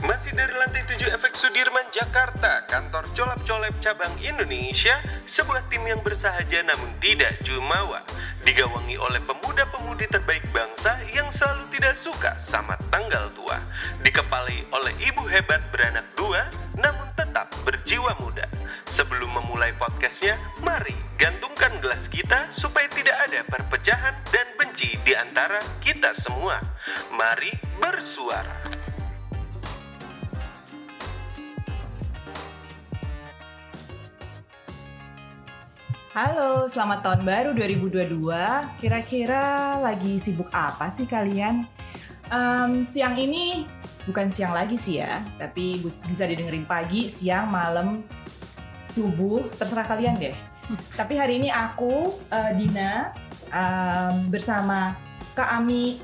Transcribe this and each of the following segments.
Masih dari lantai 7 Efek Sudirman, Jakarta, kantor colap-colep cabang Indonesia, sebuah tim yang bersahaja namun tidak jumawa, digawangi oleh pemuda-pemudi terbaik bangsa yang selalu tidak suka sama tanggal tua, dikepalai oleh ibu hebat beranak dua, namun tetap berjiwa muda. Sebelum memulai podcastnya, mari gantungkan gelas kita supaya tidak ada perpecahan dan benci di antara kita semua. Mari bersuara. Halo, selamat tahun baru 2022. Kira-kira lagi sibuk apa sih kalian? Em, siang ini bukan siang lagi sih ya, tapi bisa didengerin pagi, siang, malam, subuh, terserah kalian deh. Tapi hari ini aku, eh, Dina, em, bersama Kak Ami,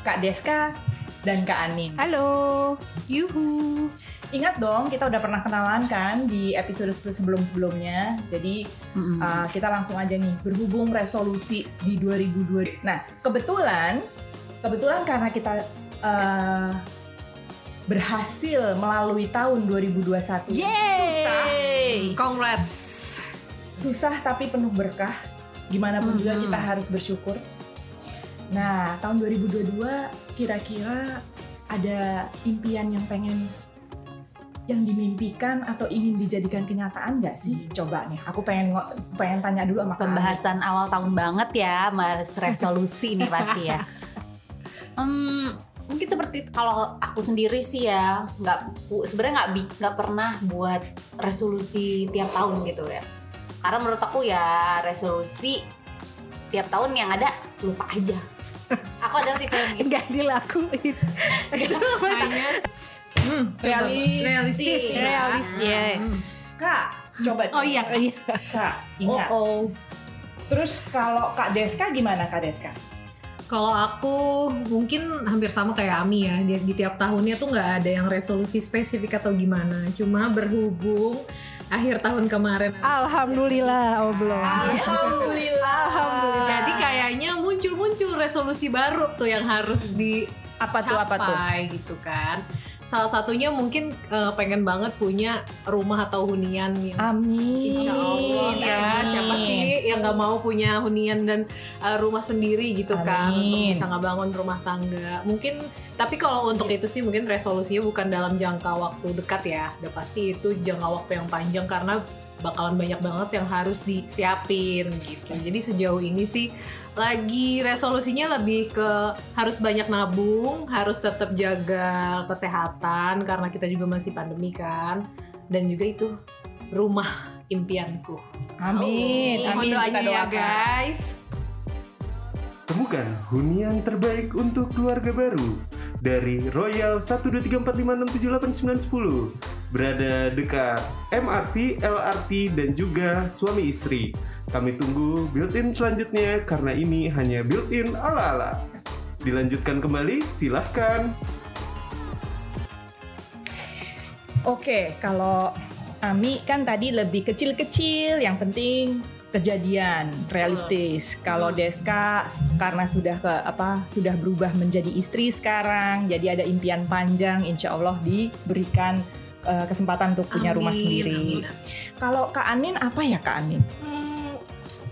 Kak Deska, dan Kak Anin. Halo, yuhu. Ingat dong, kita udah pernah kenalan kan di episode sebelum-sebelumnya. Jadi Uh, kita langsung aja nih berhubung resolusi di 2002. Nah kebetulan kebetulan karena kita uh, berhasil melalui tahun 2021 susah Congrats. susah tapi penuh berkah. Gimana pun juga Mhm. kita harus bersyukur. Nah tahun 2022 kira-kira ada impian yang pengen yang dimimpikan atau ingin dijadikan kenyataan nggak sih? Coba nih, aku pengen pengen tanya dulu sama. Pembahasan awal tahun banget ya, mas resolusi nih pasti ya. Hmm, mungkin seperti kalau aku sendiri sih ya, nggak sebenarnya nggak nggak pernah buat resolusi tiap tahun gitu ya. Karena menurut aku ya resolusi tiap tahun yang ada lupa aja. Aku adalah tipe yang gitu. nggak dilakuin hanya hmm, Realis- realistis Iya. realis yes Kak, coba Oh iya, coba. Kak, ingat. oh, oh. Terus kalau Kak Deska gimana Kak Deska? kalau aku mungkin hampir sama kayak Ami ya di, di tiap tahunnya tuh nggak ada yang resolusi spesifik atau gimana cuma berhubung akhir tahun kemarin alhamdulillah oh belum Alhamdulillah. Alhamdulillah. jadi kayaknya muncul-muncul resolusi baru tuh yang harus di apa tuh apa tuh? gitu kan. Salah satunya mungkin eh, pengen banget punya rumah atau hunian yang Amin. Insya Allah ya Amin. siapa sih yang nggak mau punya hunian dan uh, rumah sendiri gitu kan untuk Amin. bisa ngebangun rumah tangga mungkin tapi kalau untuk itu sih mungkin resolusinya bukan dalam jangka waktu dekat ya udah pasti itu jangka waktu yang panjang karena bakalan banyak banget yang harus disiapin gitu jadi sejauh ini sih lagi resolusinya lebih ke harus banyak nabung harus tetap jaga kesehatan karena kita juga masih pandemi kan dan juga itu rumah impianku. Amin. Mohon Amin. Kita doanya ya doakan. guys. Temukan hunian terbaik untuk keluarga baru dari Royal 12345678910 berada dekat MRT, LRT dan juga suami istri. Kami tunggu built-in selanjutnya karena ini hanya built-in ala-ala. Dilanjutkan kembali, silahkan. Oke, kalau Ami kan tadi lebih kecil-kecil, yang penting kejadian realistis. Kalau Deska karena sudah ke apa sudah berubah menjadi istri sekarang, jadi ada impian panjang, insya Allah diberikan eh, kesempatan untuk punya rumah Amin, sendiri. amin. Kalau Kak Anin apa ya Kak Anin? Hmm,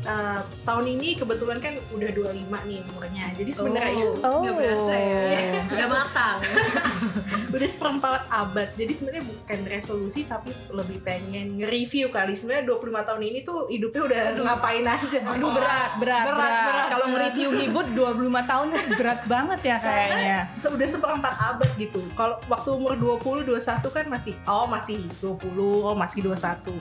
eh, tahun ini kebetulan kan udah 25 nih umurnya jadi sebenarnya Oh. itu Oh. nggak berasa ya Udah matang. udah seperempat abad jadi sebenarnya bukan resolusi tapi lebih pengen nge-review kali sebenarnya 25 tahun ini tuh hidupnya udah ngapain aja Aduh berat, berat, Berat, berat. berat, Kalau nge-review Hibut 25 tahun tuh berat banget ya kayaknya. Se- udah seperempat abad gitu. Kalau waktu umur 20 21 kan masih oh masih 20, oh masih 21.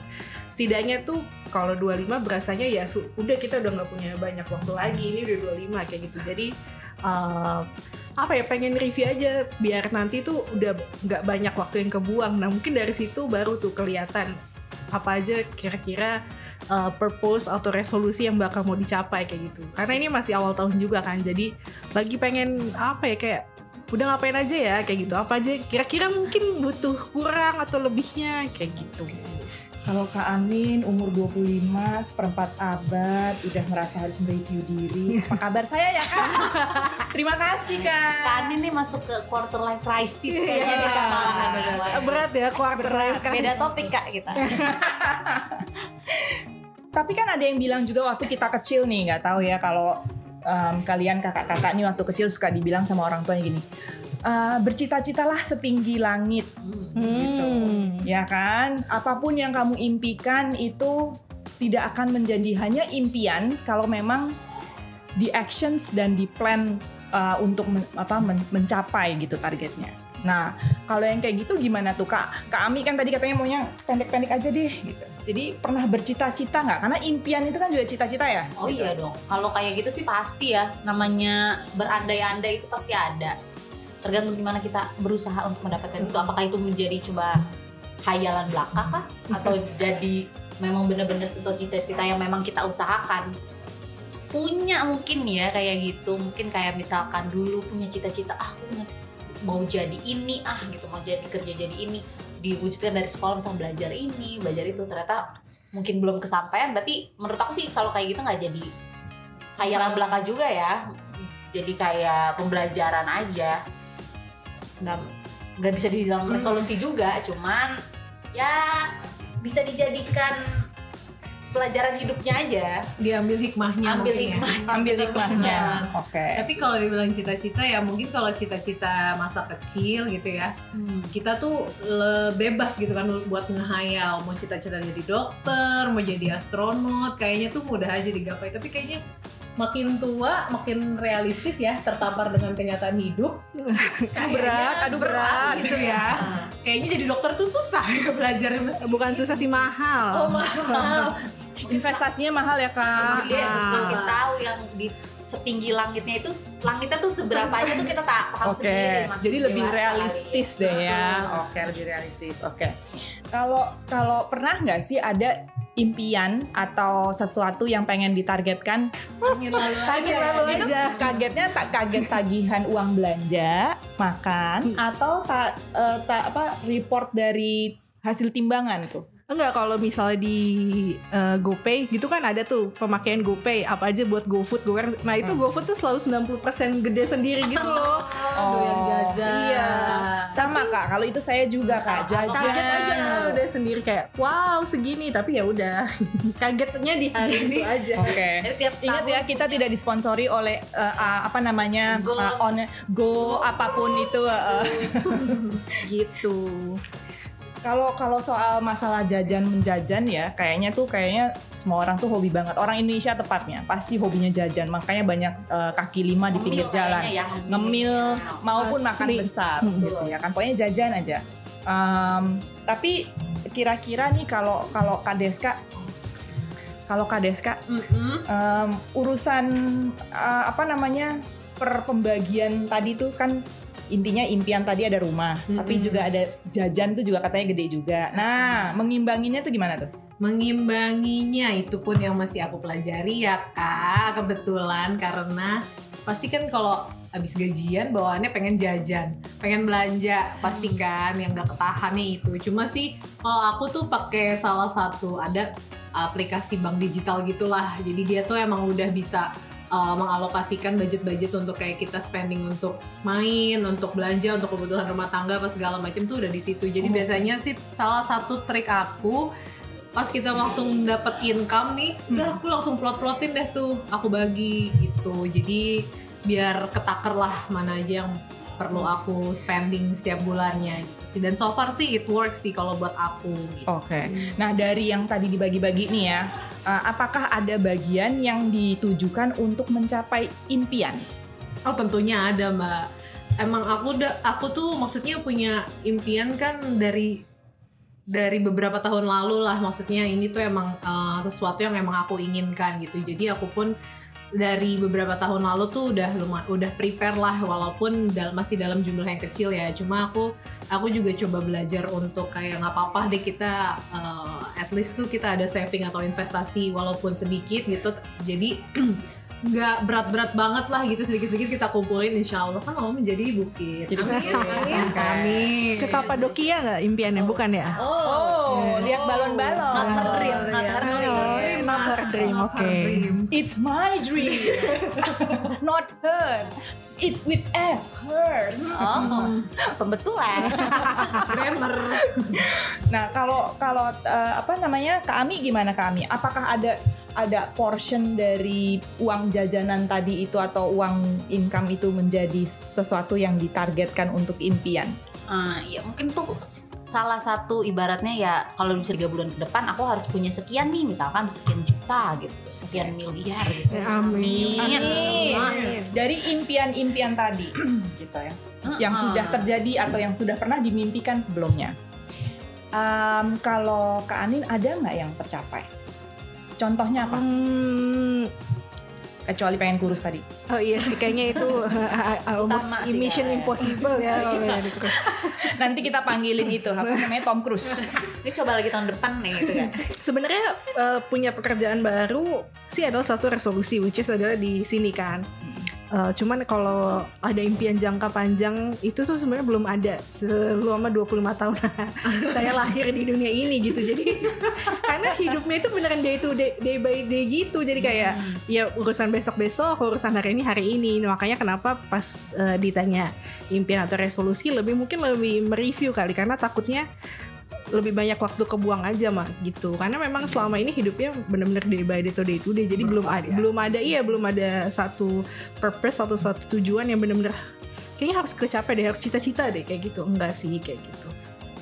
Setidaknya tuh kalau 25 berasanya ya su- udah kita udah nggak punya banyak waktu lagi. Ini udah 25 kayak gitu. Jadi eh, apa ya pengen review aja biar nanti tuh udah nggak banyak waktu yang kebuang. Nah, mungkin dari situ baru tuh kelihatan apa aja kira-kira uh, purpose atau resolusi yang bakal mau dicapai kayak gitu. Karena ini masih awal tahun juga kan. Jadi lagi pengen apa ya kayak udah ngapain aja ya kayak gitu. Apa aja kira-kira mungkin butuh kurang atau lebihnya kayak gitu. Kalau Kak Amin umur 25, seperempat abad, udah merasa harus mereview diri. Apa kabar saya ya Kak? Terima kasih Kak. Kak Anin nih masuk ke quarter life crisis kayaknya di kalangan Berat ya quarter life kan. Beda topik kak kita. Tapi kan ada yang bilang juga waktu kita kecil nih, nggak tahu ya kalau em, kalian kakak-kakak nih waktu kecil suka dibilang sama orang tuanya gini, "Eh, bercita-citalah setinggi langit, Hmm. ya kan? Apa pun yang kamu impikan itu tidak akan menjadi hanya impian kalau memang di actions dan di plan uh, untuk men- apa men- mencapai gitu targetnya. Nah, kalau yang kayak gitu gimana tuh Kak? Kak Ami kan tadi katanya maunya pendek-pendek aja deh gitu. Jadi pernah bercita-cita nggak? Karena impian itu kan juga cita-cita ya. Oh gitu. iya dong. Kalau kayak gitu sih pasti ya. Namanya berandai-andai itu pasti ada. Tergantung gimana kita berusaha untuk mendapatkan itu. Apakah itu menjadi coba hayalan belaka kah? Atau jadi memang benar-benar sesuatu cita-cita yang memang kita usahakan. Punya mungkin ya kayak gitu. Mungkin kayak misalkan dulu punya cita-cita, ah aku mau jadi ini ah gitu mau jadi kerja jadi ini diwujudkan dari sekolah misalnya belajar ini belajar itu ternyata mungkin belum kesampaian berarti menurut aku sih kalau kayak gitu nggak jadi hayalan belaka juga ya jadi kayak pembelajaran aja nggak nggak bisa dibilang Hmm. resolusi juga cuman ya bisa dijadikan pelajaran hidupnya aja diambil hikmahnya ambil ya. hikmah Ambil hikmahnya. Oke. Tapi kalau dibilang cita-cita ya mungkin kalau cita-cita masa kecil gitu ya kita tuh le- bebas gitu kan buat ngehayal mau cita-cita jadi dokter mau jadi astronot kayaknya tuh mudah aja digapai tapi kayaknya makin tua makin realistis ya tertampar dengan kenyataan hidup Kayaknya berat, aduh berat. gitu ya Nah, kayaknya jadi dokter tuh susah ya belajarnya mesti Bukan susah sih mahal. oh mahal Investasinya mahal ya Kak. Iya betul Ah. kita tahu yang di setinggi langitnya itu langitnya tuh seberapa aja tuh kita tak paham Oke, sendiri jadi lebih realistis kali. deh ya. Oke, lebih realistis. Oke. Kalau kalau pernah nggak sih ada impian atau sesuatu yang pengen ditargetkan? Angin lalu aja. Itu kagetnya tak kaget tagihan uang belanja, makan, atau tak eh, tak apa report dari hasil timbangan tuh? Enggak kalau misalnya di eh, GoPay gitu kan ada tuh pemakaian GoPay apa aja buat GoFood GoCar. Nah itu GoFood tuh selalu 90% gede sendiri gitu loh. doyan jajan Iya. Sama kak, kalau itu saya juga kak jajan. Kaget aja udah sendiri kayak wow segini tapi ya udah kagetnya di hari itu aja. Oke. Tiap Ingat ya kita tidak disponsori oleh eh, ah, apa namanya Go. ah, on go apa pun itu. eh. gitu. Kalau kalau soal masalah jajan menjajan ya, kayaknya tuh kayaknya semua orang tuh hobi banget. Orang Indonesia tepatnya pasti hobinya jajan. Makanya banyak eh, kaki lima di pinggir ngemil jalan, ya, ngemil maupun Asli. makan besar, Hmm. gitu ya kan. Pokoknya jajan aja. Em, tapi kira-kira nih kalau kalau Kadeska, kalau Kadeska em, urusan eh, apa namanya per pembagian tadi tuh kan intinya impian tadi ada rumah, tapi Mm-mm. juga ada jajan tuh juga katanya gede juga. Nah, mengimbanginya tuh gimana tuh? mengimbanginya itu pun yang masih aku pelajari ya kak kebetulan karena pasti kan kalau habis gajian bawaannya pengen jajan pengen belanja pasti kan yang gak ketahan nih itu cuma sih kalau aku tuh pakai salah satu ada aplikasi bank digital gitulah jadi dia tuh emang udah bisa uh, mengalokasikan budget-budget untuk kayak kita spending untuk main, untuk belanja, untuk kebutuhan rumah tangga apa segala macam tuh udah di situ. Jadi Oh. biasanya sih salah satu trik aku pas kita langsung dapat income nih, udah aku langsung plot-plotin deh tuh, aku bagi gitu. Jadi biar ketaker lah mana aja yang perlu aku spending setiap bulannya gitu sih. Dan so far sih it works sih kalau buat aku gitu. Oke. Nah, dari yang tadi dibagi-bagi nih ya, eh, apakah ada bagian yang ditujukan untuk mencapai impian? Oh tentunya ada mbak. Emang aku udah aku tuh maksudnya punya impian kan dari dari beberapa tahun lalu lah. Maksudnya ini tuh emang uh, sesuatu yang emang aku inginkan gitu. Jadi aku pun dari beberapa tahun lalu tuh udah lumayan udah prepare lah walaupun dal- masih dalam jumlah yang kecil ya. Cuma aku aku juga coba belajar untuk kayak nggak apa-apa deh kita uh, at least tuh kita ada saving atau investasi walaupun sedikit gitu. Jadi nggak berat-berat banget lah gitu sedikit-sedikit kita kumpulin insya Allah kan mau menjadi bukit Jadi amin amin Oke. amin Ke Kapadokia nggak impiannya bukan ya? Oh, Oh, lihat balon-balon. Not her dream, not ya. her dream. not her dream, oke. It's my dream, not her. It with S, hers. Oh, pembetulan. Grammar. Nah, kalau kalau eh, apa namanya Kak Ami gimana Kak Ami? Apakah ada ada portion dari uang jajanan tadi itu atau uang income itu menjadi sesuatu yang ditargetkan untuk impian? Ah, ya mungkin tuh salah satu ibaratnya ya kalau bisa tiga bulan ke depan aku harus punya sekian nih misalkan sekian juta gitu sekian miliar gitu Ya, amin. Amin. Amin. Dari impian-impian tadi gitu ya. Yang Ah. sudah terjadi atau yang sudah pernah dimimpikan sebelumnya. Em, kalau Kak Anin ada nggak yang tercapai? Contohnya apa? Hmm, Kecuali pengen kurus tadi. oh iya sih kayaknya itu almost Utama sih, mission Kak. impossible ya. kalau yang di- Nanti kita panggilin itu apa namanya Tom Cruise. ini coba lagi tahun depan nih gitu kan Sebenarnya eh, punya pekerjaan baru sih adalah satu resolusi which is adalah di sini kan. Eh, cuman kalau ada impian jangka panjang itu tuh sebenarnya belum ada selama 25 tahun saya lahir di dunia ini gitu. Jadi karena hidupnya itu beneran day to day, day by day gitu. Jadi kayak Hmm. ya urusan besok-besok, urusan hari ini hari ini. Nah, makanya kenapa pas eh, ditanya impian atau resolusi lebih mungkin lebih mereview kali karena takutnya lebih banyak waktu kebuang aja mah gitu. Karena memang selama ini hidupnya bener-bener day by day to day to day. Jadi belum ada belum ada iya belum ada satu purpose atau satu tujuan yang bener-bener kayaknya harus kecapai deh harus cita-cita deh kayak gitu. Enggak sih kayak gitu.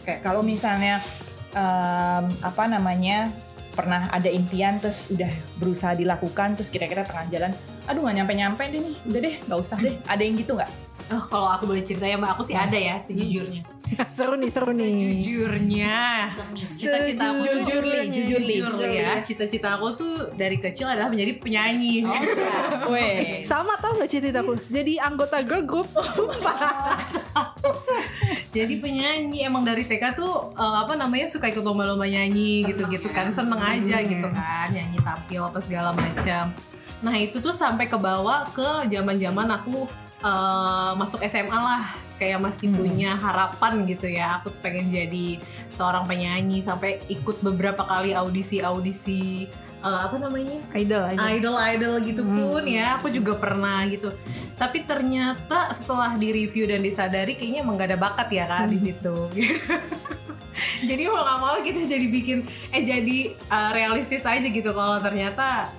Oke, kalau misalnya em, apa namanya pernah ada impian terus udah berusaha dilakukan terus kira-kira tengah jalan aduh nggak nyampe-nyampe deh nih udah deh nggak usah deh. Ada yang gitu nggak Oh, kalau aku boleh cerita ya mbak, aku sih ada ya sejujurnya. seru nih seru nih Sejujurnya. Cita-cita aku tuh- Jujur, Li, jujur, Li. Jujur, Li ya. Cita-cita aku tuh dari kecil adalah menjadi penyanyi. oh enggak Weh, sama tau gak cita-citaku jadi anggota girl group sumpah Jadi penyanyi emang dari TK tuh eh, apa namanya suka ikut lomba-lomba nyanyi gitu-gitu kan seneng aja gitu kan nyanyi tampil apa segala macam. Nah itu tuh sampai ke bawah ke zaman-zaman aku eh, masuk SMA lah. Kayak masih punya harapan gitu ya. Aku tuh pengen jadi seorang penyanyi sampai ikut beberapa kali audisi-audisi eh, apa namanya? Idol aja idol-idol gitu pun ya. Aku juga pernah gitu. Tapi ternyata setelah di review dan disadari kayaknya emang gak ada bakat ya kak di situ. Jadi mau gak mau kita jadi bikin eh jadi uh, realistis aja gitu. Kalau ternyata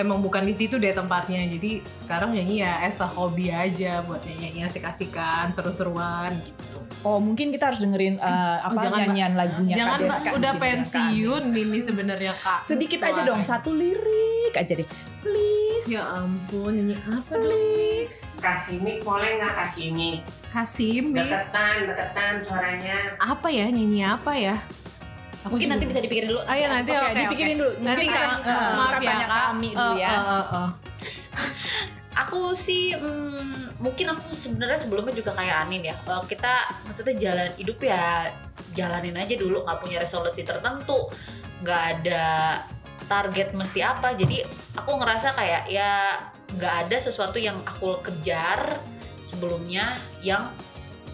emang bukan di situ deh tempatnya. Jadi sekarang nyanyi ya as a hobi aja buat nyanyi asik-asikan seru-seruan gitu. Oh mungkin kita harus dengerin eh, apa jangan, Mbak. nyanyian lagunya jangan Kak Mbak, Deska udah Kak. pensiun ini sebenarnya kak. Sedikit aja dong satu lirik aja deh. Please. Ya ampun nyanyi apa? Dong please. Kasimi boleh nggak Kasimi? Kasim nih Deketan, deketan suaranya. apa ya nyanyi apa ya Aku mungkin juga- nanti bisa dipikirin dulu iya nanti Oke, oke dipikirin dulu. Nanti Mungkin kita Kak- eh, maaf kita ya tanya Kak. Kami dulu ya. Eh, eh, eh, eh. aku sih mm, mungkin aku sebenarnya sebelumnya juga kayak Anin ya Eh, kita maksudnya jalan hidup ya jalanin aja dulu nggak punya resolusi tertentu nggak ada target mesti apa jadi aku ngerasa kayak ya nggak ada sesuatu yang aku kejar sebelumnya yang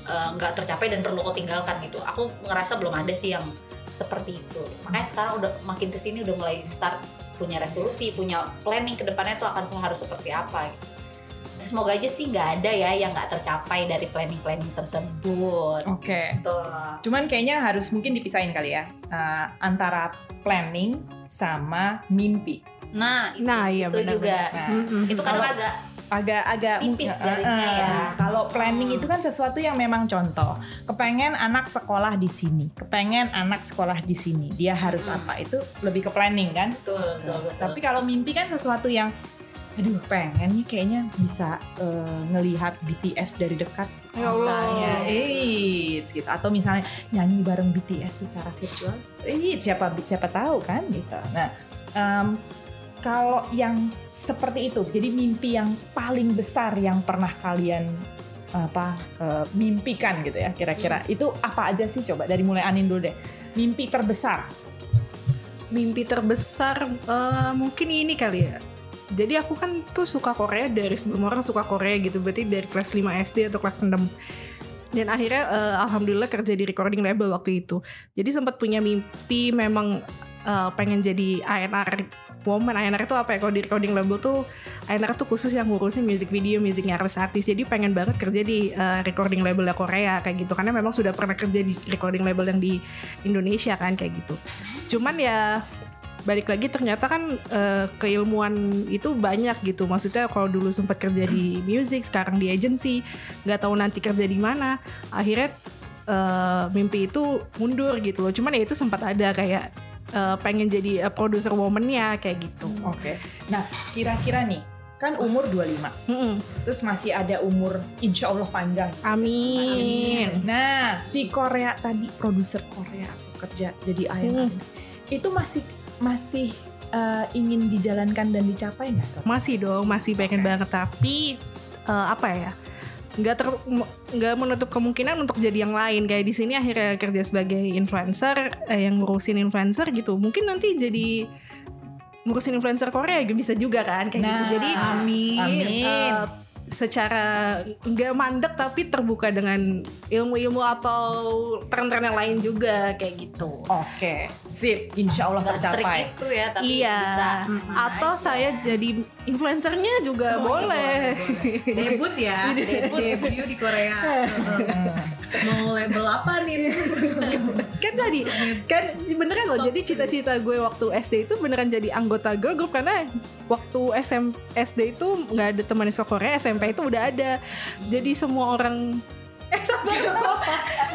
eh, nggak tercapai dan perlu aku tinggalkan gitu aku ngerasa belum ada sih yang seperti itu makanya sekarang udah makin ke sini udah mulai start punya resolusi punya planning ke depannya tuh akan harus seperti apa gitu. Semoga aja sih nggak ada ya yang nggak tercapai dari planning planning tersebut Oke. Tuh. Cuman kayaknya harus mungkin dipisahin kali ya eh, antara planning sama mimpi. nah itu, nah iya itu benar juga Nah, itu kan agak agak-agak Tipis eh, garisnya eh, ya. Kalau planning Hmm. itu kan sesuatu yang memang contoh. Kepengen anak sekolah di sini, kepengen anak sekolah di sini. Dia harus Hmm. apa? Itu lebih ke planning kan? betul betul betul Tapi kalau mimpi kan sesuatu yang aduh pengen nih kayaknya bisa eh, ngelihat BTS dari dekat Ya misalnya Eits, gitu atau misalnya nyanyi bareng BTS secara virtual Eits, siapa siapa tahu kan gitu nah em, kalau yang seperti itu. Jadi mimpi yang paling besar yang pernah kalian apa eh, mimpikan gitu ya kira-kira. Itu apa aja sih? Coba dari mulai Anin dulu deh. Mimpi terbesar. Mimpi terbesar eh, mungkin ini kali ya. Jadi aku kan tuh suka Korea dari sebelum orang suka Korea gitu. Berarti dari kelas 5 SD atau kelas 6 dan akhirnya eh, alhamdulillah kerja di recording label waktu itu. Jadi sempat punya mimpi memang eh, pengen jadi A&R woman. A&R itu apa ya? Kalau di recording label tuh A&R tuh khusus yang ngurusin music video musiknya artis-artis. Jadi pengen banget kerja di eh, recording label Korea kayak gitu. Karena memang sudah pernah kerja di recording label yang di Indonesia kan kayak gitu. Cuman ya balik lagi ternyata kan eh, keilmuan itu banyak gitu. Maksudnya kalau dulu sempat kerja di music sekarang di agency nggak tahu nanti kerja di mana akhirnya eh, mimpi itu mundur gitu loh. Cuman ya itu sempat ada kayak eh, pengen jadi eh, producer womannya kayak gitu Oke. Nah, kira-kira nih, kan umur 25. Mm-mm. Terus masih ada umur insya Allah panjang. amin Nah, si Korea tadi produser Korea tuh kerja jadi A&R. Itu masih masih eh, ingin dijalankan dan dicapai nggak masih dong masih pengen Oke. banget tapi eh, apa ya nggak ter nggak menutup kemungkinan untuk jadi yang lain kayak di sini akhirnya kerja sebagai influencer eh, yang ngurusin influencer gitu mungkin nanti jadi ngurusin influencer Korea juga bisa juga kan kayak gitu Nah, jadi amin. Amin. eh, secara nggak mandek tapi terbuka dengan ilmu-ilmu atau tren-tren yang lain juga kayak gitu Oke, sip. Insya Allah tercapai. itu ya tapi iya bisa atau saya jadi influencernya juga boleh, Debut ya, debut, debut di Korea. Mau label apa nih? kan tadi kan beneran loh jadi cita-cita gue waktu SD itu beneran jadi anggota girl group karena waktu SM, SD itu nggak ada teman sekolah Korea SMP itu udah ada jadi semua orang Eh sabar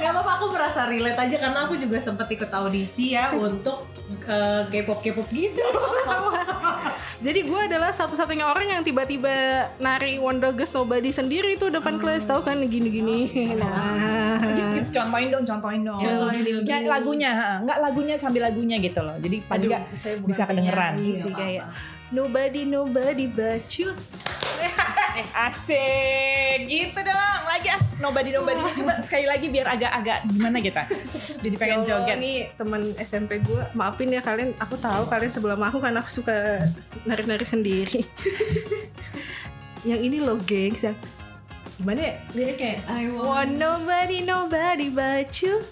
Gak apa-apa aku merasa relate aja karena aku juga sempet ikut audisi ya untuk eh, K-pop K-pop gitu. Jadi gue adalah satu-satunya orang yang tiba-tiba nari Wonder Girls Nobody sendiri itu depan kelas tahu kan gini-gini nah Contohin dong, contohin dong. Contohin dong. Ya, lagunya, nggak lagunya sambil lagunya gitu loh. Jadi paling nggak bisa kedengeran. sih kayak nobody nobody but you Asik, gitu dong. Lagi ah, nobody nobody coba sekali lagi biar agak-agak gimana kita. Jadi pengen Allah, joget. nih teman SMP gue maafin ya kalian. Aku tahu kalian sebelum aku karena aku suka nari-nari sendiri. Yang ini loh gengs yang gimana ya? Liriknya? I want want nobody nobody but you.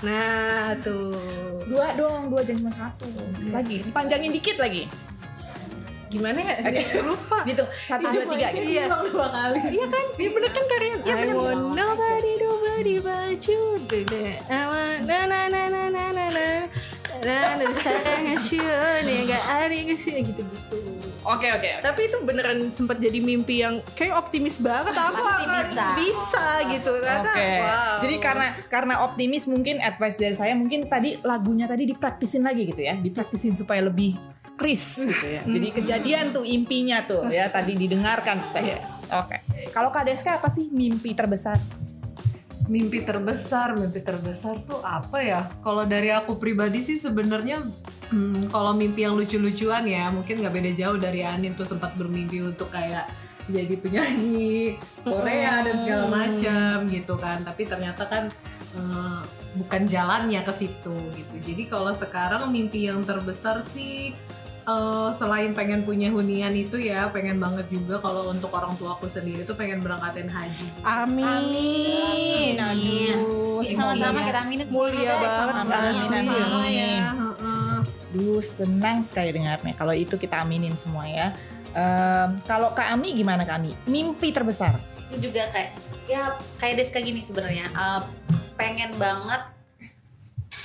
Nah tuh. Dua dong, dua jangan cuma satu. Lagi, panjangin dikit lagi. Gimana ya? Lupa. Gitu, satu dua tiga gitu. iya. dua kali. iya kan? Iya bener kan kalian I want nobody nobody but you I want na na na na na na na. Na sarang ada yang gitu gitu. Oke oke. tapi itu beneran sempat jadi mimpi yang kayak optimis banget. Aku Pasti akan bisa. bisa gitu. Ternyata Oke. wow. Jadi karena karena optimis mungkin advice dari saya mungkin tadi lagunya tadi dipraktisin lagi gitu ya, dipraktisin supaya lebih kris gitu ya. Jadi kejadian tuh impinya tuh ya tadi didengarkan tadi. Oke. Kalau Kak Deska apa sih mimpi terbesar? Mimpi terbesar, mimpi terbesar tuh apa ya? Kalau dari aku pribadi sih sebenarnya hmm, kalau mimpi yang lucu-lucuan ya, mungkin nggak beda jauh dari Anin tuh sempat bermimpi untuk kayak jadi penyanyi Korea dan segala macam gitu kan. Tapi ternyata kan eh, bukan jalannya ke situ gitu. Jadi kalau sekarang mimpi yang terbesar sih eh, selain pengen punya hunian itu ya, pengen banget juga kalau untuk orang tua aku sendiri tuh pengen berangkatin haji. amin Amin. aduh Jadi sama-sama kita aminin mulia banget. Amin, asli amin. ya. Ya. Duh senang sekali dengarnya. Kalau itu kita aminin semua ya. Em, kalau Kak Ami gimana Kak Ami? Mimpi terbesar? Itu juga kayak ya kayak Deska gini sebenarnya. Eh, pengen banget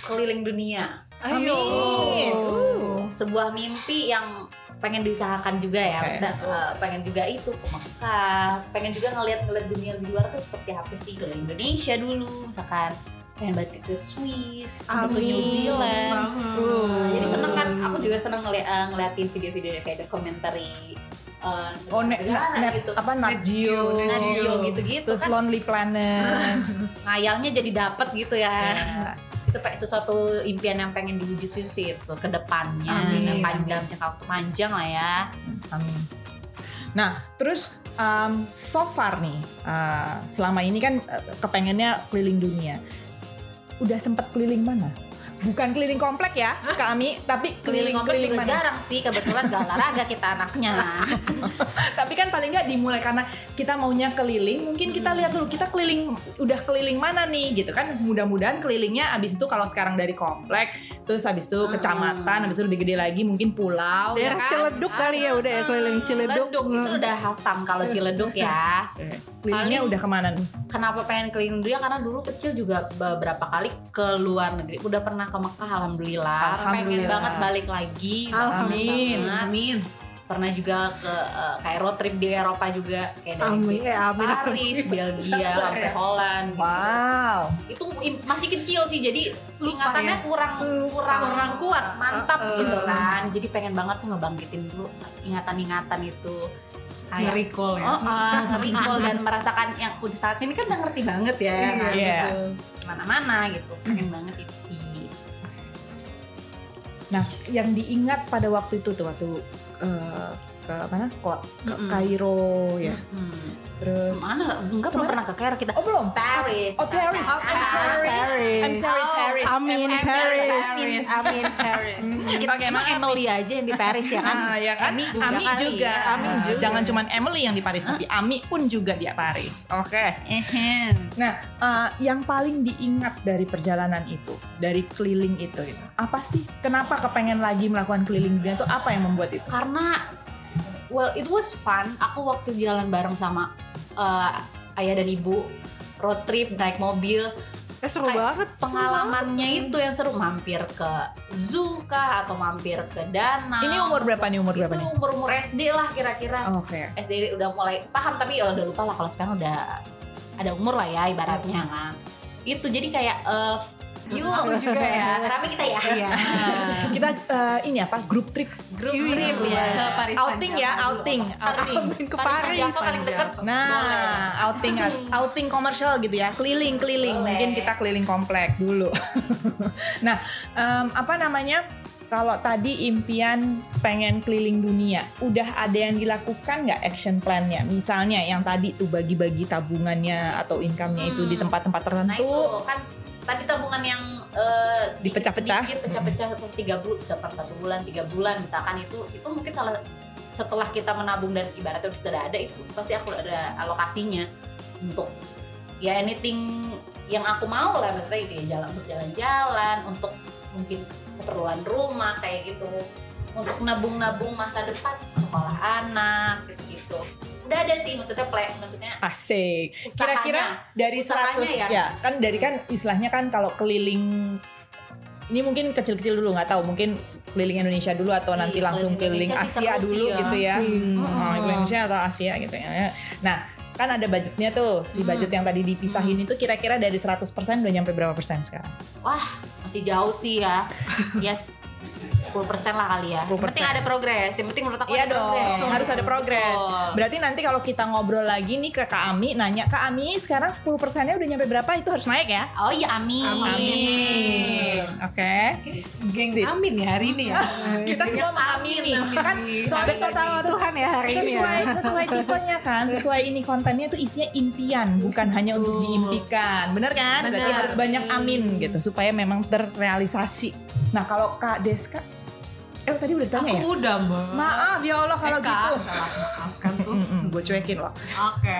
keliling dunia. Amin. Uh. Sebuah mimpi yang pengen diusahakan juga ya, Oke. maksudnya eh, pengen juga itu ke Mekah, pengen juga ngeliat-ngeliat dunia di luar tuh seperti apa sih ke Indonesia dulu, misalkan pengen banget ke Swiss, atau ke New. Zealand. Uh. Jadi seneng kan, aku juga seneng ngeli- eh, ngeliatin video-video kayak dokumenter uh, Oh, net, negara net, gitu. apa Nat Geo, Nat Geo gitu-gitu terus kan Lonely Planet. ngayalnya jadi dapet gitu ya. Ya. Itu kayak sesuatu impian yang pengen diwujudin sih itu ke depannya Amin, dan panjang dalam jangka waktu panjang lah ya. Amin. Nah, terus um, so far nih, uh, selama ini kan uh, kepengennya keliling dunia. Udah sempet keliling mana? Bukan keliling komplek ya kami tapi keliling komplek keliling-keliling juga mana jarang sih kebetulan gak olahraga kita anaknya. Tapi kan paling nggak dimulai karena kita maunya keliling. Mungkin kita lihat dulu kita keliling udah keliling mana nih gitu kan. Mudah-mudahan kelilingnya abis itu kalau sekarang dari komplek terus abis itu kecamatan abis itu lebih gede lagi mungkin pulau ya Daerah kan? Ciledug kali ya udah ya keliling Ciledug. Ciledug itu udah hatam kalau Ciledug ya. Kelilingnya Paling- udah ke mana nih? kenapa pengen keliling dunia? Karena dulu kecil juga beberapa kali ke luar negeri. Udah pernah ke Mekah alhamdulillah, pengen Alhamdulillah. banget balik lagi Amin. Amin. pernah juga ke eh, kayak road trip di Eropa juga kayak dari Amin. Eh, amin. Paris Belgia sampai Holland gitu. wow itu masih kecil sih jadi ingatannya kurang kurang Kurang kuat. mantap Uh-uh. gitu kan jadi pengen banget tuh ngebangkitin dulu ingatan-ingatan itu kayak Nge-recall ya. Oh, ah, nge-recall dan merasakan yang udah saat ini kan udah ngerti banget ya kan Iya. mana-mana gitu pengen banget itu sih nah yang diingat pada waktu itu tuh waktu eh, ke mana kok ke Mm-mm. Kairo ya Hmm. terus mana enggak belum pernah ke Kairo kita oh belum Paris oh Paris Ah, I'm sorry Paris. I'm sorry Oh, Paris Amin Paris. Paris. Amin Paris. kita emang Emily aja yang di Paris ya kan Ah, ya kan? Ami juga, Ami kali juga, ya. Ami juga. Jangan cuma Emily yang di Paris, tapi Ami pun juga di Paris. Oke. Ehem. Nah, eh, yang paling diingat dari perjalanan itu, dari keliling itu, itu apa sih? Kenapa kepengen lagi melakukan keliling dunia itu? Apa yang membuat itu? karena well it was fun. Aku waktu jalan bareng sama eh, ayah dan ibu road trip naik mobil. Eh seru Kayak banget. pengalamannya itu yang seru. Mampir ke zoo kah atau mampir ke danau. Ini umur berapa nih? Umur berapa itu umur umur SD lah kira-kira. Oke. SD udah mulai paham tapi ya udah lupa lah. Kalau sekarang udah ada umur lah ya ibaratnya kan. Itu jadi kayak yuk juga ya rame kita ya Iya. Kita eh, ini apa? Grup trip. grup Iya, trip ya Ke Paris Outing ya, outing, outing. Amin ke Paris Paris. Paling deket Nah, outing outing komersial gitu ya, keliling keliling. Boleh. Mungkin kita keliling komplek dulu. nah, em, apa namanya? Kalau tadi impian pengen keliling dunia, udah ada yang dilakukan nggak action plan-nya? Misalnya yang tadi tuh bagi-bagi tabungannya atau income-nya itu di Hmm. tempat-tempat Nah tertentu. itu kan tadi tabungan yang sedikit, Dipecah-pecah. pecah-pecah per tiga bulan bisa per satu bulan tiga bulan misalkan itu itu mungkin salah setelah kita menabung dan ibaratnya sudah ada itu pasti aku ada alokasinya untuk ya anything yang aku mau lah maksudnya itu ya jalan untuk jalan-jalan untuk mungkin keperluan rumah kayak gitu untuk nabung-nabung masa depan sekolah anak gitu udah ada sih maksudnya plan maksudnya Asik. Kira-kira dari 100 ya. ya. kan dari kan istilahnya kan kalau keliling ini mungkin kecil-kecil dulu nggak tahu mungkin keliling Indonesia dulu atau nanti Iya, langsung keliling Indonesia Asia dulu ya. gitu ya. Hmm. Hmm, Mm-mm. keliling Indonesia atau Asia gitu ya. Nah, kan ada budgetnya tuh. Si Hmm. budget yang tadi dipisahin itu kira-kira dari 100% udah nyampe berapa persen sekarang? masih jauh sih ya yes 10% lah kali ya 10%. yang penting ada progres yang penting menurut aku Iya ada dong, progres harus ada progres. Berarti nanti kalau kita ngobrol lagi nih ke Kak Ami, nanya Kak Ami sekarang 10 persennya udah nyampe berapa? Itu harus naik ya? oh iya amin Amin. Oke. Geng Sip. amin ya hari ini ya. kita semua mengamini kan soalnya Kita tahu Tuhan ya hari ini ya. sesuai sesuai tipenya kan sesuai ini kontennya tuh isinya impian bukan hanya untuk diimpikan bener kan berarti Bener. harus banyak amin gitu supaya memang terrealisasi nah kalau kak Deska eh tadi udah ditanya ya Aku udah mbak. maaf ya Allah kalau Kak, gitu Salah maafkan tuh. gue cuekin loh Oke.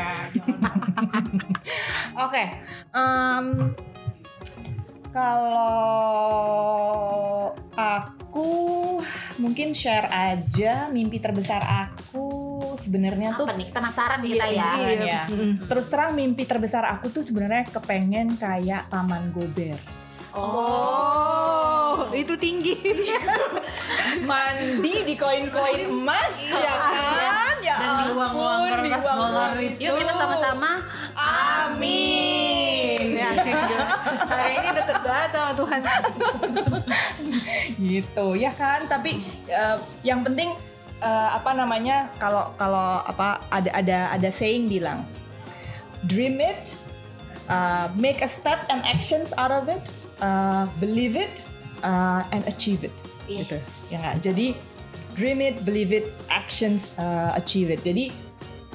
Oke, em, kalau aku mungkin share aja mimpi terbesar aku sebenarnya tuh apa nih penasaran kita ya Iya, iya. Mm. terus terang mimpi terbesar aku tuh sebenarnya kepengen kayak Taman Gober. Oh, itu tinggi. Mandi di koin-koin emas ya kan? Ya Dan di uang-uang ampun, kertas dolar itu. yuk kita sama-sama Amin. Ya, hari ini deket banget sama Tuhan. gitu ya kan tapi eh, yang penting eh, apa namanya kalau kalau apa ada ada ada saying bilang dream it uh, make a step and actions out of it uh, believe it uh, and achieve it gitu Yes. ya nggak? jadi dream it believe it actions uh, achieve it jadi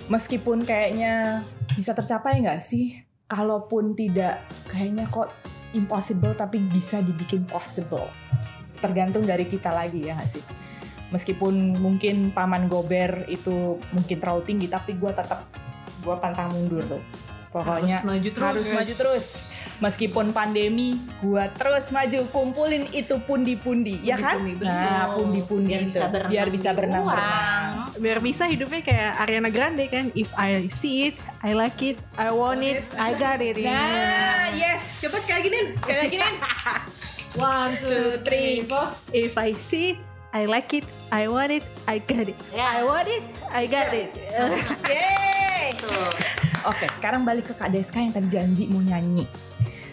meskipun kayaknya bisa tercapai nggak sih kalaupun tidak kayaknya kok impossible tapi bisa dibikin possible. Tergantung dari kita lagi ya nggak sih. Meskipun mungkin paman gober itu mungkin terlalu tinggi tapi gue tetap gue pantang mundur tuh. Pokoknya Harus maju terus. harus maju terus. Meskipun pandemi, gua terus maju kumpulin itu pundi-pundi, ya kan? Betul. Nah, pundi-pundi biar itu. bisa berenang biar bisa di berenang-berenang. uang. biar bisa hidupnya kayak Ariana Grande kan if I see it I like it I want it I got it Nah, yes. Coba sekali lagi nih. sekali lagi nih. One, two, three, four. if I see it I like it I want it I got it Ya. I want it I got it Yeay. Oke, sekarang balik ke Kak Deska yang tadi janji mau nyanyi.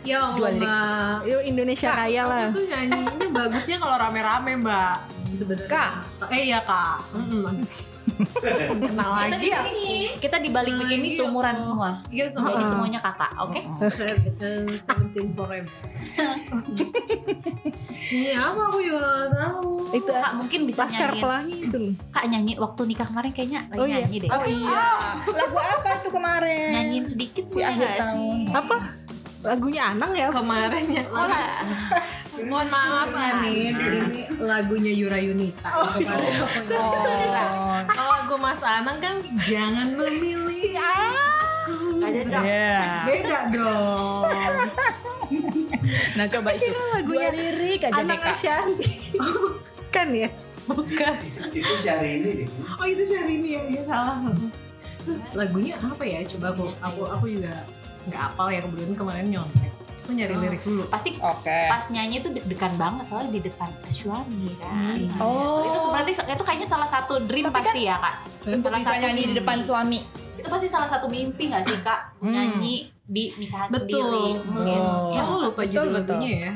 Ya Dua Allah. Mbak. Yuk Indonesia kaya lah tuh nyanyinya bagusnya kalau rame-rame, Mbak. Sebenarnya. Kak. Eh iya, Kak. Mm-mm. Kenal Kita lagi di ya. sini kita dibalik bikin ini seumuran semua. Iya, semua. Jadi semuanya kakak, oke? Seventeen forever. Ini apa aku juga gak tahu. itu Kak mungkin bisa Laskar nyanyi. Pelangi itu loh Kak nyanyi waktu nikah kemarin kayaknya lagi Oh, iya. nyanyi deh. Oh iya. Lagu apa itu kemarin? Nyanyiin sedikit Si boleh akhir tahun. sih? apa lagunya Anang ya Kemarin ya. Oh lah. Mohon maaf Anin, ini lagunya Yura Yunita. Oh, kemarin aku nyanyi. Oh. Kalau lagu Mas Anang kan jangan memilih aku. Ada. Iya. Beda dong. Nah, coba itu. lagunya lirik aja Anang. Ashanti kan ya Bukan. Itu Syahrini deh. Oh itu Syahrini ya, ya salah. Lagunya apa ya? Coba aku aku aku juga nggak hafal ya kemudian kemarin nyontek. Aku nyari Oh. lirik dulu. Pasti Oke. pas nyanyi tuh deg-degan banget soalnya di depan suami kan. Oh. Itu sebenarnya itu kayaknya salah satu dream Tapi pasti ya kak. Untuk salah bisa satu nyanyi di depan suami. Itu pasti salah satu mimpi gak sih kak? Hmm. Nyanyi di nikahan sendiri. Betul. Oh. Ya aku lupa Betul, judul betul. lagunya ya.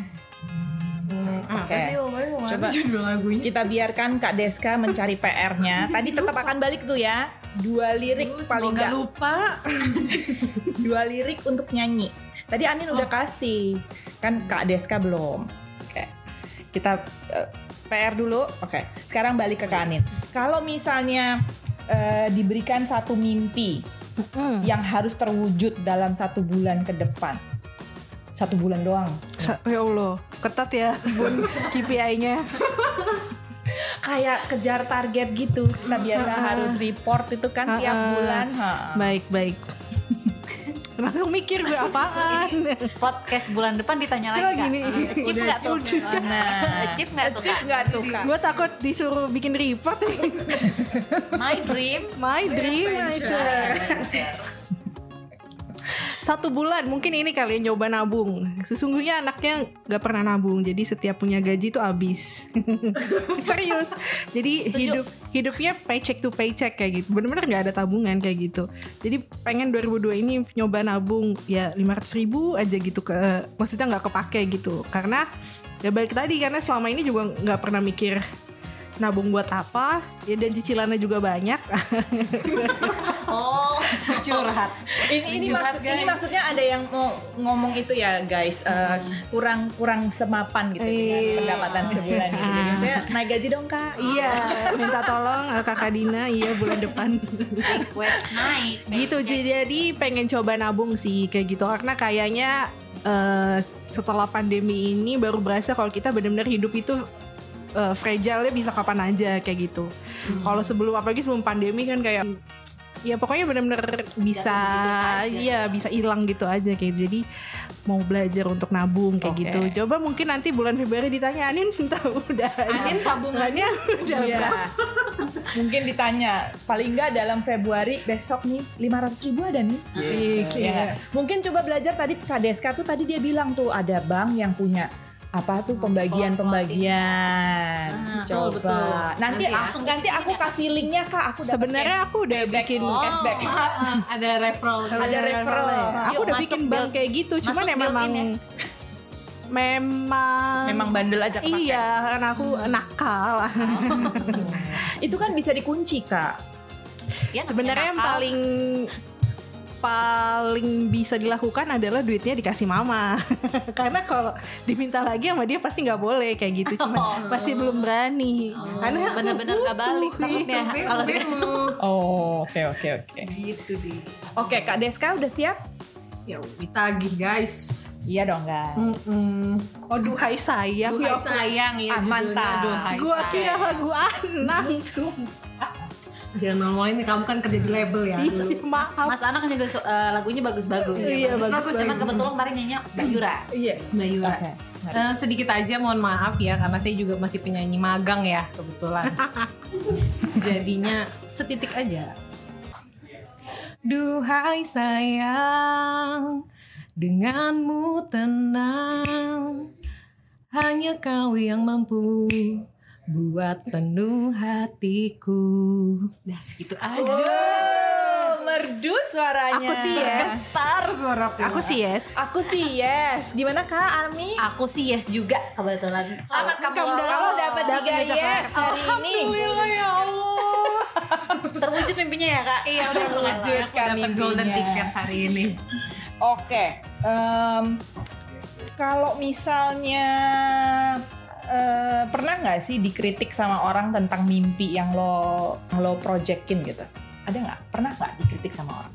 Apa Oke. sih? Coba. Coba judul lagunya. Kita biarkan Kak Deska mencari PR-nya. Tadi tetap akan balik tuh ya. Dua lirik Aduh, paling nggak lupa. dua lirik untuk nyanyi. Tadi Anin udah Oh. kasih, kan Kak Deska belum. Oke, kita eh, PR dulu. Oke, sekarang balik ke Kak Anin. Kalau misalnya eh, diberikan satu mimpi yang harus terwujud dalam satu bulan ke depan, satu bulan doang. Sa- ya Allah ketat ya bun KPI-nya Kayak kejar target gitu. Kita biasa harus report itu kan tiap bulan. Ha. baik baik langsung mikir gue apaan Podcast bulan depan ditanya lagi kak. gini. Achieve Udah nggak tuh? Nah, Achieve nggak tuh kak? tuh kak? gue takut disuruh bikin report. My dream. my dream aja satu bulan mungkin ini kali ya nyoba nabung. Sesungguhnya anaknya nggak pernah nabung jadi setiap punya gaji tuh habis. Serius. Jadi Setuju. hidup hidupnya paycheck to paycheck kayak gitu. Bener-bener nggak ada tabungan kayak gitu. Jadi pengen 2002 ini nyoba nabung ya 500 ribu aja gitu ke maksudnya nggak kepake gitu. Karena ya balik tadi karena selama ini juga nggak pernah mikir nabung buat apa ya dan cicilannya juga banyak Oh. Curhat. ini ini, Curhat, maksud, ini guys. maksudnya ada yang mau ngomong itu ya guys eh, kurang kurang semapan gitu dengan Iya. pendapatan sebulan gitu. Jadi saya naik gaji dong kak. Iya, minta tolong eh, kakak Dina, iya bulan depan. Request naik. gitu, jadi pengen coba nabung sih kayak gitu karena kayaknya eh, setelah pandemi ini baru berasa kalau kita benar-benar hidup itu eh, fragile bisa kapan aja kayak gitu. Kalau sebelum apalagi sebelum pandemi kan kayak ya pokoknya benar-benar bisa saja. iya bisa hilang gitu aja kayak gitu. jadi mau belajar untuk nabung kayak Oke. gitu coba mungkin nanti bulan Februari ditanya Anin tahu udah Anin tabungannya udah Iya. berapa Mungkin ditanya paling nggak dalam Februari besok nih 500 ribu ada nih. Iya. Iya. Mungkin coba belajar tadi Kak Deska tuh tadi dia bilang tuh ada bank yang punya apa tuh pembagian-pembagian. Ah, Coba. betul, betul. Nanti Nanti langsung nanti aku kasih linknya Kak. Aku sebenarnya aku udah payback, bikin Oh. cashback. ada referral. Ada referral. Aku Yuk, udah masuk bikin bank kayak gitu, cuman masuk ya memang ya. memang Memang bandel aja kepake. Iya, karena aku nakal. Itu kan bisa dikunci Kak. Ya, Sebenarnya yang paling paling bisa dilakukan adalah duitnya dikasih mama. karena kalau diminta lagi sama dia pasti nggak boleh kayak gitu, cuman Oh. masih belum berani. Oh, Karena aku bener-bener gak balik takutnya kalau dia Oh, oke oke oke. gitu deh. Oke, Kak Deska udah siap? Ya ditagih guys. Iya dong guys. Mm-mm. Oh duhai sayang. Duhai Ya, sayang ya Ah, mantap. Duhai Gua kira lagu Anang. Jangan ngomongin nih, kamu kan kerja di label ya. Iya, maaf. Mas Anak juga eh, lagunya bagus-bagus. Iya, bagus, bagus-bagus. Cuman kebetulan kemarin nyanyi Mbak Yura. Iya. Mbak Yura. Oke. mari. Eh, sedikit aja mohon maaf ya karena saya juga masih penyanyi magang ya kebetulan. Jadinya setitik aja. Duhai sayang, denganmu tenang, hanya kau yang mampu buat penuh hatiku. Nah segitu aja. Oh, merdu suaranya. Aku sih yes. Besar suaraku. Aku sih yes. Aku sih yes. Gimana Kak Ami? Aku sih yes juga kebetulan. Selamat kamu kamu lolos. Kalau dapat tiga yes hari ini. Alhamdulillah ya Allah. Terwujud mimpinya ya kak. Iya udah mengejutkan Mewujudkan dapat golden ticket hari ini. Oke. em, kalau misalnya eh, pernah nggak sih dikritik sama orang tentang mimpi yang lo lo projectin gitu? Ada nggak? Pernah nggak dikritik sama orang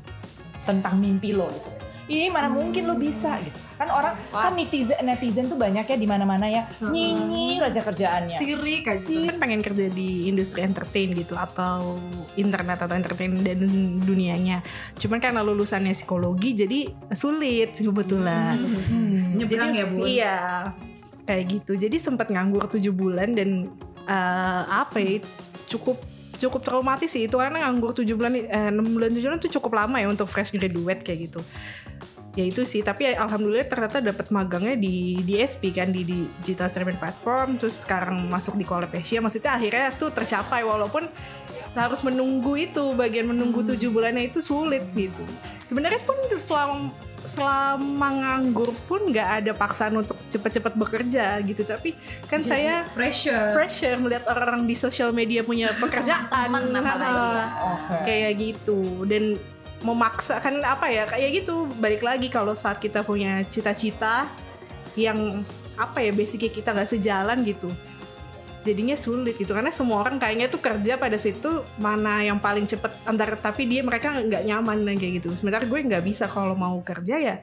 tentang mimpi lo gitu? Ih mana mungkin lo bisa gitu? Kan orang Wah. kan netizen netizen tuh banyak ya di mana-mana ya nyinyir aja kerjaannya. Sirik aja. Kan pengen kerja di industri entertain gitu atau internet atau entertain dan dunianya. Cuman karena lulusannya psikologi jadi sulit kebetulan. Hmm. Nyebrang ya bu. Iya, kayak gitu. Jadi sempat nganggur tujuh bulan dan eh, apa ya, cukup cukup traumatis sih itu karena nganggur tujuh bulan, eh, enam bulan tujuh bulan itu cukup lama ya untuk fresh graduate kayak gitu. Ya itu sih, tapi alhamdulillah ternyata dapat magangnya di DSP kan di, di digital streaming platform, terus sekarang masuk di Collab Asia. Maksudnya akhirnya tuh tercapai walaupun harus menunggu itu bagian menunggu tujuh bulannya itu sulit gitu. Sebenarnya pun selama selama nganggur pun nggak ada paksaan untuk cepet-cepet bekerja gitu tapi kan saya Pressure. pressure melihat orang di sosial media punya pekerjaan. Oke. kayak gitu dan memaksa kan apa ya kayak gitu balik lagi kalau saat kita punya cita-cita yang apa ya basicnya kita nggak sejalan gitu jadinya sulit gitu. Karena semua orang kayaknya tuh kerja pada situ mana yang paling cepet antar tapi dia mereka nggak nyaman dan kayak gitu. Sementara gue nggak bisa kalau mau kerja ya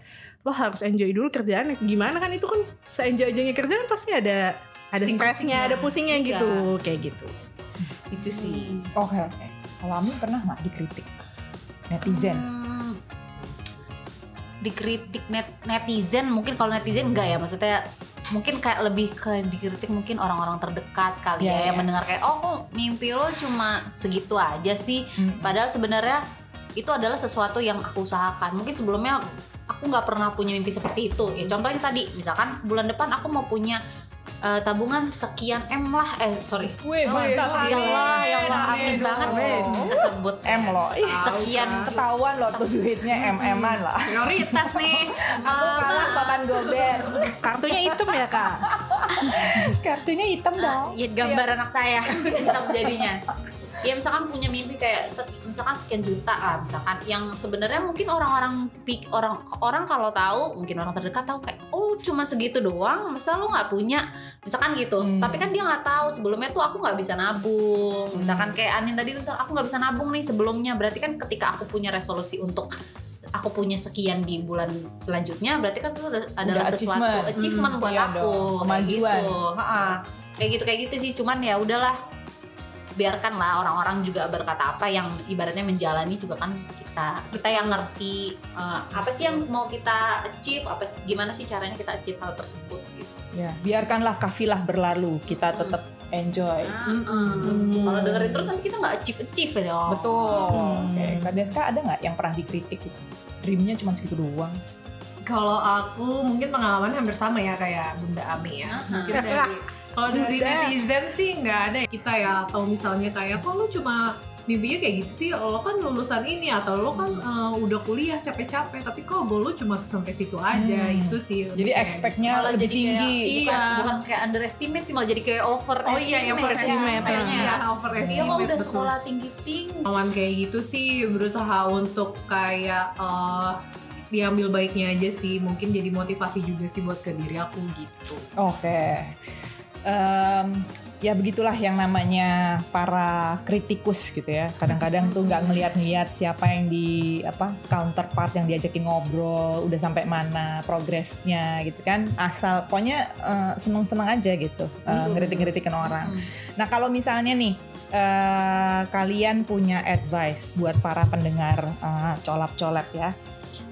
lo harus enjoy dulu kerjaan. Gimana kan itu kan se-enjoy enjoynya kerjaan pasti ada ada stresnya ada pusingnya Iya. gitu kayak gitu. Itu sih. Oke oke. Kalau Ami pernah nggak dikritik? Netizen? Hmm, dikritik net netizen mungkin kalau netizen enggak ya maksudnya mungkin kayak lebih ke dikritik mungkin orang-orang terdekat kali Iya, ya yang iya. mendengar kayak oh kok mimpi lo cuma segitu aja sih Mm-mm. padahal sebenarnya itu adalah sesuatu yang aku usahakan mungkin sebelumnya aku nggak pernah punya mimpi seperti itu ya contohnya tadi misalkan bulan depan aku mau punya eh, tabungan sekian m lah eh sorry Wih, Oh, mantap. ya Allah ya Allah Amin, banget amin. kesebut M lo. Ih, sekian ketahuan lo tuh duitnya MM-an lah. Prioritas nih. Aku kalah papan gober. kartunya hitam ya kak Kartunya hitam dong. ya gambar anak saya hitam jadinya ya misalkan punya mimpi kayak misalkan sekian juta lah misalkan yang sebenarnya mungkin orang-orang pik orang orang kalau tahu mungkin orang terdekat tahu kayak oh cuma segitu doang masa lo nggak punya misalkan gitu Hmm. tapi kan dia nggak tahu sebelumnya tuh aku nggak bisa nabung misalkan kayak Anin tadi tuh misal aku nggak bisa nabung nih sebelumnya berarti kan ketika aku punya resolusi untuk aku punya sekian di bulan selanjutnya berarti kan itu udah adalah sesuatu achievement. achievement Hmm, buat iya aku dong, kayak kemajuan. gitu. Ha-ha. kayak gitu kayak gitu sih cuman ya udahlah biarkanlah orang-orang juga berkata apa yang ibaratnya menjalani juga kan kita kita yang ngerti eh, apa sih yang mau kita achieve apa sih- gimana sih caranya kita achieve hal tersebut gitu. Ya, biarkanlah kafilah berlalu. Kita Hmm. tetap enjoy. Mm-mm. Kalau dengerin terus kan kita nggak achieve achieve ya dong. Betul. Hmm. Oke, Deska ada nggak yang pernah dikritik gitu? Dreamnya cuma segitu doang. Kalau aku mungkin pengalaman hampir sama ya kayak Bunda Ami ya. Mungkin dari kalau dari netizen sih nggak ada ya kita ya atau misalnya kayak kok lu cuma mimpinya kayak gitu sih lo kan lulusan ini atau lo kan eh, udah kuliah capek-capek tapi kok goal lu cuma sampai situ aja Hmm. itu sih Jadi Kayak- expect-nya lebih jadi kayak- tinggi. Iya. bukan, bukan kayak underestimate sih malah jadi kayak over Oh iya yang overestimate ya, Iya ya. overestimate Iya kok udah betul. sekolah tinggi tinggi pengalaman kayak gitu sih berusaha untuk kayak eh, diambil baiknya aja sih mungkin jadi motivasi juga sih buat ke diri aku gitu Oke. Em, ya begitulah yang namanya para kritikus gitu ya. Kadang-kadang tuh nggak ngeliat-ngeliat siapa yang di apa counterpart yang diajakin ngobrol, udah sampai mana progresnya gitu kan. Asal pokoknya eh, seneng-seneng aja gitu eh, ngeritik-ngeritikin orang. Nah kalau misalnya nih eh, kalian punya advice buat para pendengar eh, colap-colap ya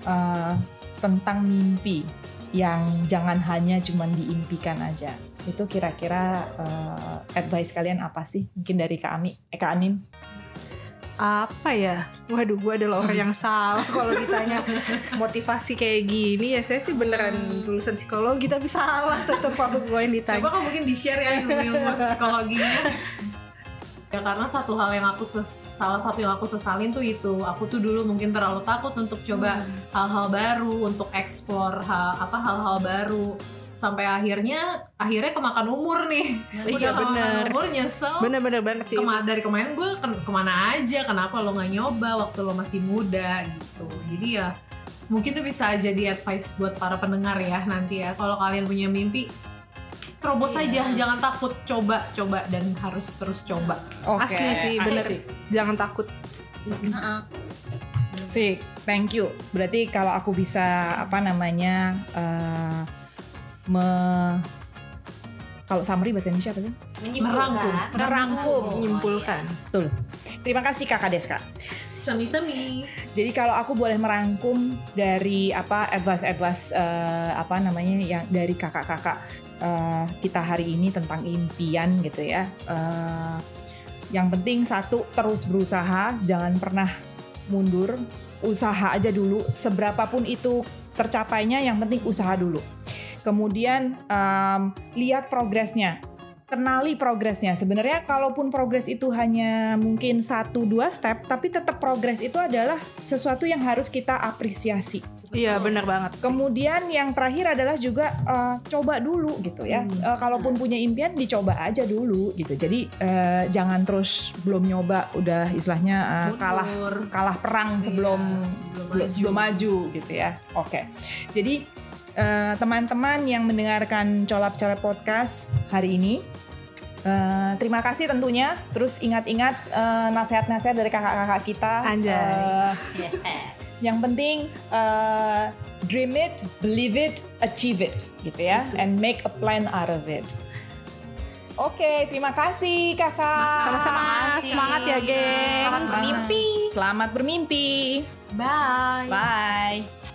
eh, tentang mimpi yang jangan hanya cuman diimpikan aja. Itu kira-kira eh, advice kalian apa sih? Mungkin dari Kak Ami, eh Kak Anin. apa ya waduh gue adalah orang yang salah kalau ditanya motivasi kayak gini ya saya sih beneran lulusan psikologi tapi salah tetap aku gue yang ditanya Coba mungkin di-share ya ilmu-ilmu psikologinya. Ya karena satu hal yang aku ses- salah satu yang aku sesalin tuh itu aku tuh dulu mungkin terlalu takut untuk coba hal-hal baru, untuk explore ha- apa hal-hal baru sampai akhirnya akhirnya kemakan umur nih. Iya, Udah kemakan bener. umur nyesel. bener-bener banget sih Kema- dari kemarin gue ke- ke mana aja kenapa lo nggak nyoba waktu lo masih muda gitu jadi ya mungkin tuh bisa jadi advice buat para pendengar ya nanti ya kalau kalian punya mimpi terobos aja jangan takut coba coba dan harus terus coba Oke. asli sih bener jangan takut Heeh. Sik, thank you. Berarti kalau aku bisa apa namanya eh, me kalau summary bahasa Indonesia apa sih? Menyimpulkan. Merangkum. menyimpulkan Betul. Terima kasih Kakak Deska. semi-semi Jadi kalau aku boleh merangkum dari apa advice-advice eh, apa namanya yang dari kakak-kakak eh, kita hari ini tentang impian gitu ya. Eh, yang penting satu terus berusaha, jangan pernah mundur, usaha aja dulu. Seberapapun itu tercapainya, yang penting usaha dulu. Kemudian em, lihat progresnya kenali progresnya. Sebenarnya kalaupun progres itu hanya mungkin satu dua step, tapi tetap progres itu adalah sesuatu yang harus kita apresiasi. iya bener banget Kemudian yang terakhir adalah juga eh, coba dulu gitu ya. Eh, kalaupun punya impian dicoba aja dulu gitu. Jadi eh, jangan terus belum nyoba udah istilahnya eh, kalah kalah perang sebelum Iya, sebelum belum maju. sebelum maju gitu ya. Oke. Jadi eh, teman-teman yang mendengarkan colap-colap podcast hari ini eh, terima kasih tentunya. Terus ingat-ingat eh, nasihat-nasihat dari kakak-kakak kita. Anjay. Eh, Yeah. yang penting eh, dream it, believe it, achieve it gitu ya, and make a plan out of it. Oke, terima kasih kakak. sama-sama semangat ya geng Selamat bermimpi. Selamat bermimpi. bye Bye.